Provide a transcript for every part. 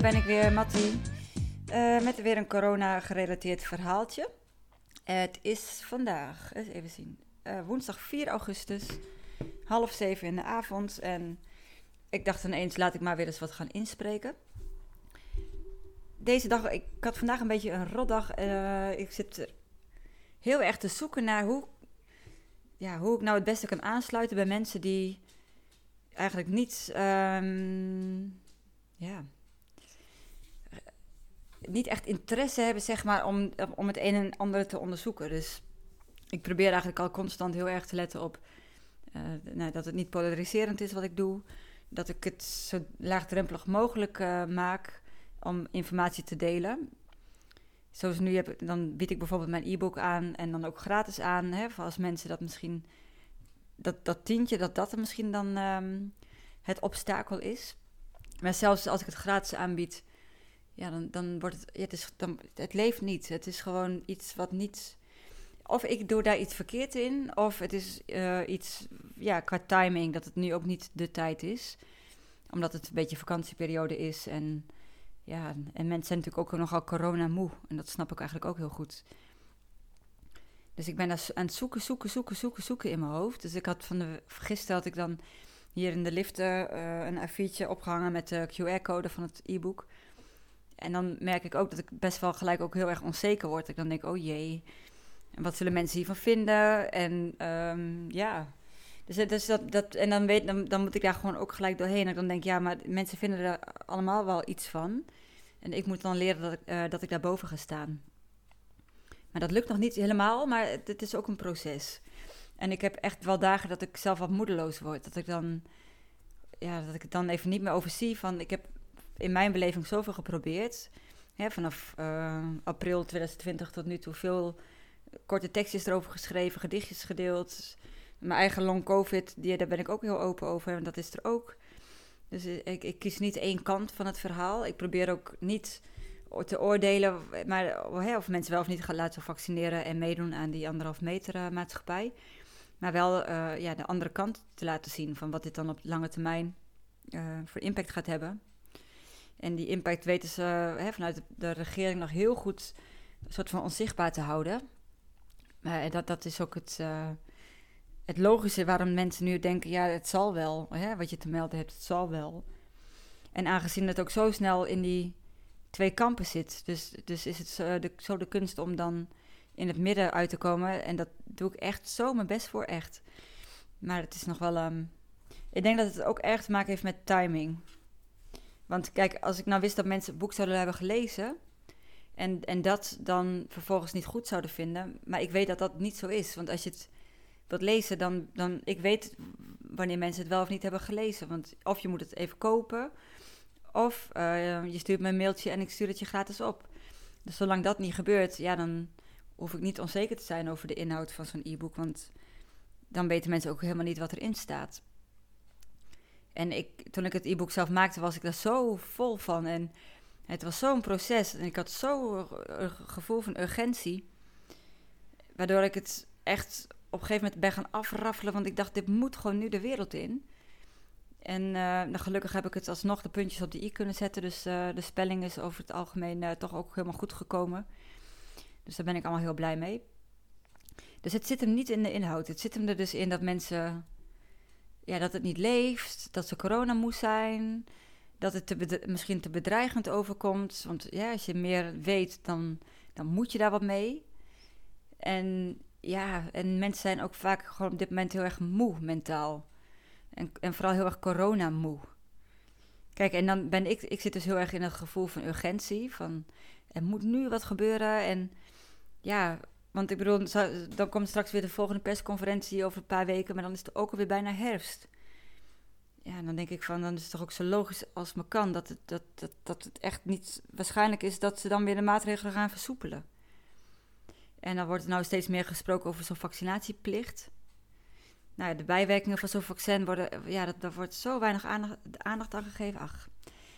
ben ik weer, Mattie. Uh, met weer een corona-gerelateerd verhaaltje. Het is vandaag, even zien, uh, woensdag 4 augustus, half zeven in de avond. En ik dacht ineens, laat ik maar weer eens wat gaan inspreken. Deze dag, ik had vandaag een beetje een rotdag. Uh, ik zit heel erg te zoeken naar hoe, ja, hoe ik nou het beste kan aansluiten bij mensen die eigenlijk niet, um, ja, niet echt interesse hebben, zeg maar, om, om het een en ander te onderzoeken. Dus ik probeer eigenlijk al constant heel erg te letten op uh, nou, dat het niet polariserend is wat ik doe. Dat ik het zo laagdrempelig mogelijk uh, maak om informatie te delen. Zoals nu heb, dan bied ik bijvoorbeeld mijn e-book aan en dan ook gratis aan. Hè, voor als mensen dat misschien, dat, dat tientje, dat dat misschien dan um, het obstakel is. Maar zelfs als ik het gratis aanbied, ja, dan, dan wordt het, het, is, dan, het leeft niet. Het is gewoon iets wat niet. Of ik doe daar iets verkeerd in, of het is uh, iets, ja, qua timing, dat het nu ook niet de tijd is. Omdat het een beetje vakantieperiode is en ja, en mensen zijn natuurlijk ook nogal corona moe. En dat snap ik eigenlijk ook heel goed. Dus ik ben daar aan het zoeken, zoeken, zoeken, zoeken, zoeken in mijn hoofd. Dus ik had van de, gisteren had ik dan hier in de liften uh, een A4'tje opgehangen met de QR-code van het e-book. En dan merk ik ook dat ik best wel gelijk ook heel erg onzeker word. Ik dan denk, oh jee, wat zullen mensen hiervan vinden? En um, ja, dus, dus dat, dat, en dan, weet, dan, dan moet ik daar gewoon ook gelijk doorheen. En dan denk ik, ja, maar mensen vinden er allemaal wel iets van. En ik moet dan leren dat ik, uh, dat ik daarboven ga staan. Maar dat lukt nog niet helemaal, maar het, is ook een proces. En ik heb echt wel dagen dat ik zelf wat moedeloos word. Dat ik dan, ja, dat ik het dan even niet meer overzie van, ik heb in mijn beleving zoveel geprobeerd. Vanaf uh, april 2020 tot nu toe veel korte tekstjes erover geschreven, gedichtjes gedeeld. Mijn eigen long covid, die, daar ben ik ook heel open over. En dat is er ook. Dus ik, ik kies niet één kant van het verhaal. Ik probeer ook niet te oordelen maar, of mensen wel of niet gaan laten vaccineren en meedoen aan die anderhalf meter uh, maatschappij. Maar wel uh, ja, de andere kant te laten zien van wat dit dan op lange termijn voor impact gaat hebben. En die impact weten ze hè, vanuit de regering nog heel goed een soort van onzichtbaar te houden. Maar dat, dat is ook het, uh, het logische waarom mensen nu denken: ja, het zal wel. Hè, wat je te melden hebt, het zal wel. En aangezien het ook zo snel in die twee kampen zit, dus, dus is het zo de, zo de kunst om dan in het midden uit te komen. En dat doe ik echt zo mijn best voor, echt. Maar het is nog wel. Um, ik denk dat het ook erg te maken heeft met timing. Want kijk, als ik nou wist dat mensen het boek zouden hebben gelezen. En, en dat dan vervolgens niet goed zouden vinden. Maar ik weet dat dat niet zo is. Want als je het wilt lezen, dan, dan ik weet wanneer mensen het wel of niet hebben gelezen. Want of je moet het even kopen. Of uh, je stuurt me een mailtje en ik stuur het je gratis op. Dus zolang dat niet gebeurt, ja, dan hoef ik niet onzeker te zijn over de inhoud van zo'n e-book. Want dan weten mensen ook helemaal niet wat erin staat. En ik, toen ik het e-book zelf maakte, was ik daar zo vol van. En het was zo'n proces. En ik had zo'n gevoel van urgentie. Waardoor ik het echt op een gegeven moment ben gaan afraffelen. Want ik dacht, dit moet gewoon nu de wereld in. En uh, nou, gelukkig heb ik het alsnog de puntjes op de i kunnen zetten. Dus uh, de spelling is over het algemeen uh, toch ook helemaal goed gekomen. Dus daar ben ik allemaal heel blij mee. Dus het zit hem niet in de inhoud. Het zit hem er dus in dat mensen ja, dat het niet leeft, dat ze corona moe zijn, dat het misschien te bedreigend overkomt. Want ja, als je meer weet, dan, dan moet je daar wat mee. En ja, en mensen zijn ook vaak gewoon op dit moment heel erg moe mentaal. En, en vooral heel erg corona moe. Kijk, en dan ben ik, ik zit dus heel erg in het gevoel van urgentie. Van er moet nu wat gebeuren. En ja, want ik bedoel, dan komt straks weer de volgende persconferentie over een paar weken, maar dan is het ook alweer bijna herfst. Ja, dan denk ik van, dan is het toch ook zo logisch als me kan dat het, dat, dat, dat het echt niet waarschijnlijk is dat ze dan weer de maatregelen gaan versoepelen. En dan wordt er nou steeds meer gesproken over zo'n vaccinatieplicht. Nou ja, de bijwerkingen van zo'n vaccin worden, ja, dat, daar wordt zo weinig aandacht, aandacht aan gegeven. Ach,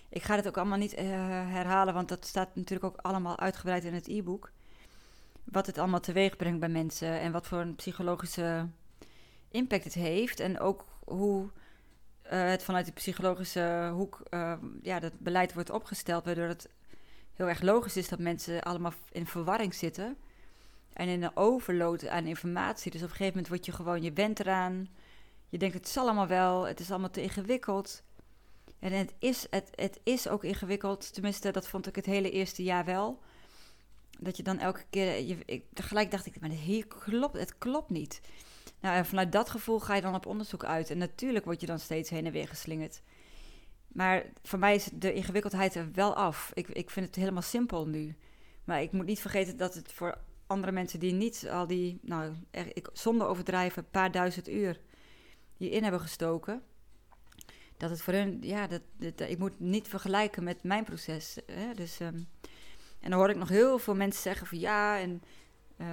ik ga het ook allemaal niet uh, herhalen, want dat staat natuurlijk ook allemaal uitgebreid in het e-book wat het allemaal teweeg brengt bij mensen en wat voor een psychologische impact het heeft. En ook hoe eh, het vanuit de psychologische hoek, uh, ja, dat beleid wordt opgesteld, waardoor het heel erg logisch is dat mensen allemaal in verwarring zitten. En in een overload aan informatie. Dus op een gegeven moment word je gewoon, je bent eraan. Je denkt, het is allemaal wel, het is allemaal te ingewikkeld. En het is, het, het is ook ingewikkeld. Tenminste, dat vond ik het hele eerste jaar wel. Dat je dan elke keer, je, ik, tegelijk dacht ik, maar hier klopt, het klopt niet. Nou, en vanuit dat gevoel ga je dan op onderzoek uit. En natuurlijk word je dan steeds heen en weer geslingerd. Maar voor mij is de ingewikkeldheid er wel af. Ik, ik vind het helemaal simpel nu. Maar ik moet niet vergeten dat het voor andere mensen die niet al die, nou, ik, zonder overdrijven, een paar duizend uur hierin hebben gestoken. Dat het voor hun, ja, dat, ik moet niet vergelijken met mijn proces. Hè? Dus, um, en dan hoor ik nog heel veel mensen zeggen van ja, en uh,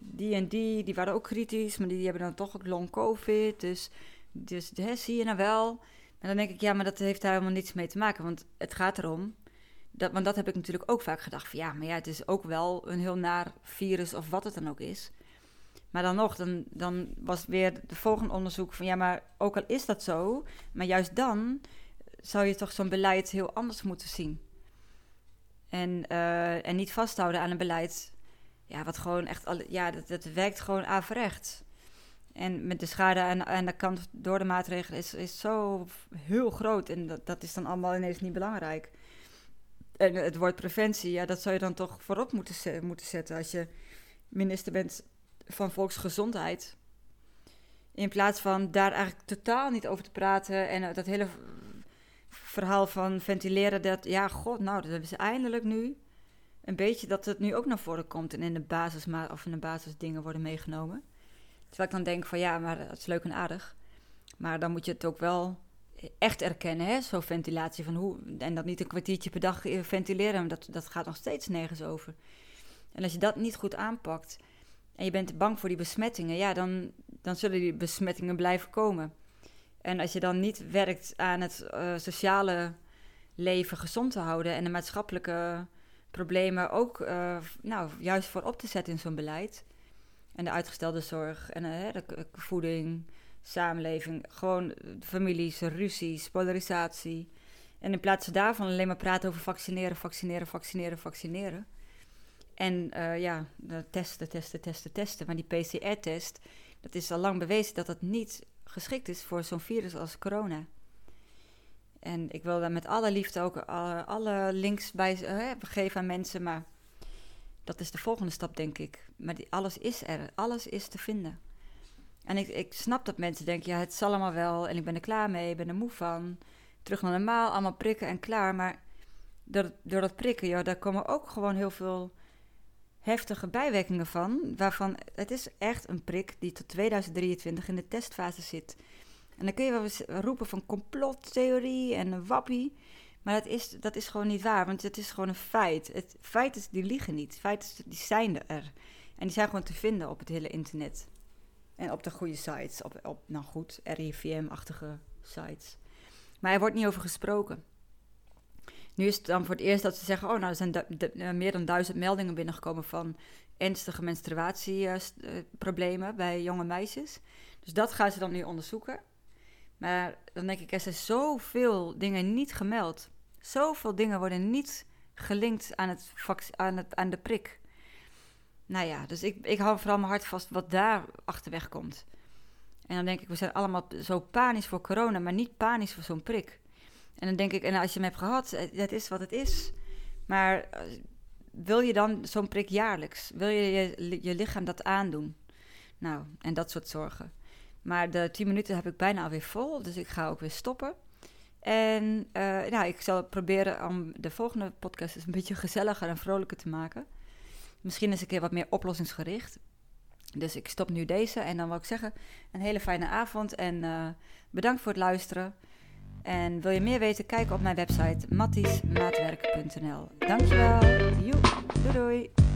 die en die, die waren ook kritisch, maar die, die hebben dan toch ook long covid. Dus, dus hè, zie je nou wel. En dan denk ik, ja, maar dat heeft daar helemaal niets mee te maken. Want het gaat erom, dat, want dat heb ik natuurlijk ook vaak gedacht. Van, ja, maar ja, het is ook wel een heel naar virus of wat het dan ook is. Maar dan nog, dan, dan was weer de volgende onderzoek van... ja, maar ook al is dat zo... maar juist dan zou je toch zo'n beleid heel anders moeten zien. En, uh, en niet vasthouden aan een beleid... ja, wat gewoon echt... Ja, dat, dat werkt gewoon averechts. En met de schade aan, aan de kant door de maatregelen is, is zo heel groot. En dat, dat is dan allemaal ineens niet belangrijk. En het woord preventie, ja, dat zou je dan toch voorop moeten, moeten zetten als je minister bent van volksgezondheid. In plaats van daar eigenlijk totaal niet over te praten en dat hele verhaal van ventileren, dat ja, god, nou, dat hebben ze eindelijk nu. Een beetje dat het nu ook naar voren komt en in de basis, of in de basisdingen worden meegenomen. Terwijl ik dan denk van ja, maar dat is leuk en aardig. Maar dan moet je het ook wel echt erkennen, hè? Zo'n ventilatie van hoe. En dat niet een kwartiertje per dag ventileren, dat, dat gaat nog steeds nergens over. En als je dat niet goed aanpakt en je bent bang voor die besmettingen, ja, dan, dan zullen die besmettingen blijven komen. En als je dan niet werkt aan het uh, sociale leven gezond te houden en de maatschappelijke problemen ook uh, nou, juist voor op te zetten in zo'n beleid, en de uitgestelde zorg en uh, de voeding, samenleving, gewoon families, ruzies, polarisatie. En in plaats daarvan alleen maar praten over vaccineren, vaccineren, vaccineren, vaccineren. En ja, testen, testen, testen, testen. Maar die PCR-test, dat is al lang bewezen dat dat niet geschikt is voor zo'n virus als corona. En ik wil daar met alle liefde ook alle, links bij uh, geven aan mensen, maar dat is de volgende stap, denk ik. Maar alles is er, alles is te vinden. En ik, ik snap dat mensen denken, ja, het zal allemaal wel en ik ben er klaar mee, ik ben er moe van. Terug naar normaal, allemaal prikken en klaar. Maar door, door dat prikken, ja, daar komen ook gewoon heel veel heftige bijwerkingen van. Waarvan het is echt een prik die tot 2023 in de testfase zit. En dan kun je wel roepen van complottheorie en wappie. Maar dat is, dat is gewoon niet waar, want het is gewoon een feit. Het feit is, die liegen niet. Feiten die zijn er. En die zijn gewoon te vinden op het hele internet. En op de goede sites. Op, op nou goed, RIVM-achtige sites. Maar er wordt niet over gesproken. Nu is het dan voor het eerst dat ze zeggen: Oh, nou, er zijn eh, meer dan duizend meldingen binnengekomen van ernstige menstruatieproblemen bij jonge meisjes. Dus dat gaan ze dan nu onderzoeken. Maar dan denk ik, er zijn zoveel dingen niet gemeld. Zoveel dingen worden niet gelinkt aan, het, aan, het, aan de prik. Nou ja, dus ik, ik hou vooral mijn hart vast wat daar achterweg komt. En dan denk ik, we zijn allemaal zo panisch voor corona, maar niet panisch voor zo'n prik. En dan denk ik, en als je hem hebt gehad, eh, is wat het is. Maar eh, wil je dan zo'n prik jaarlijks? Wil je, je je lichaam dat aandoen? Nou, en dat soort zorgen. Maar de 10 minuten heb ik bijna alweer vol, dus ik ga ook weer stoppen. En uh, nou, ik zal proberen om de volgende podcast eens een beetje gezelliger en vrolijker te maken. Misschien eens een keer wat meer oplossingsgericht. Dus ik stop nu deze en dan wil ik zeggen een hele fijne avond en bedankt voor het luisteren. En wil je meer weten, kijk op mijn website mattiesmaatwerk.nl. Dankjewel. Joep. Doei doei.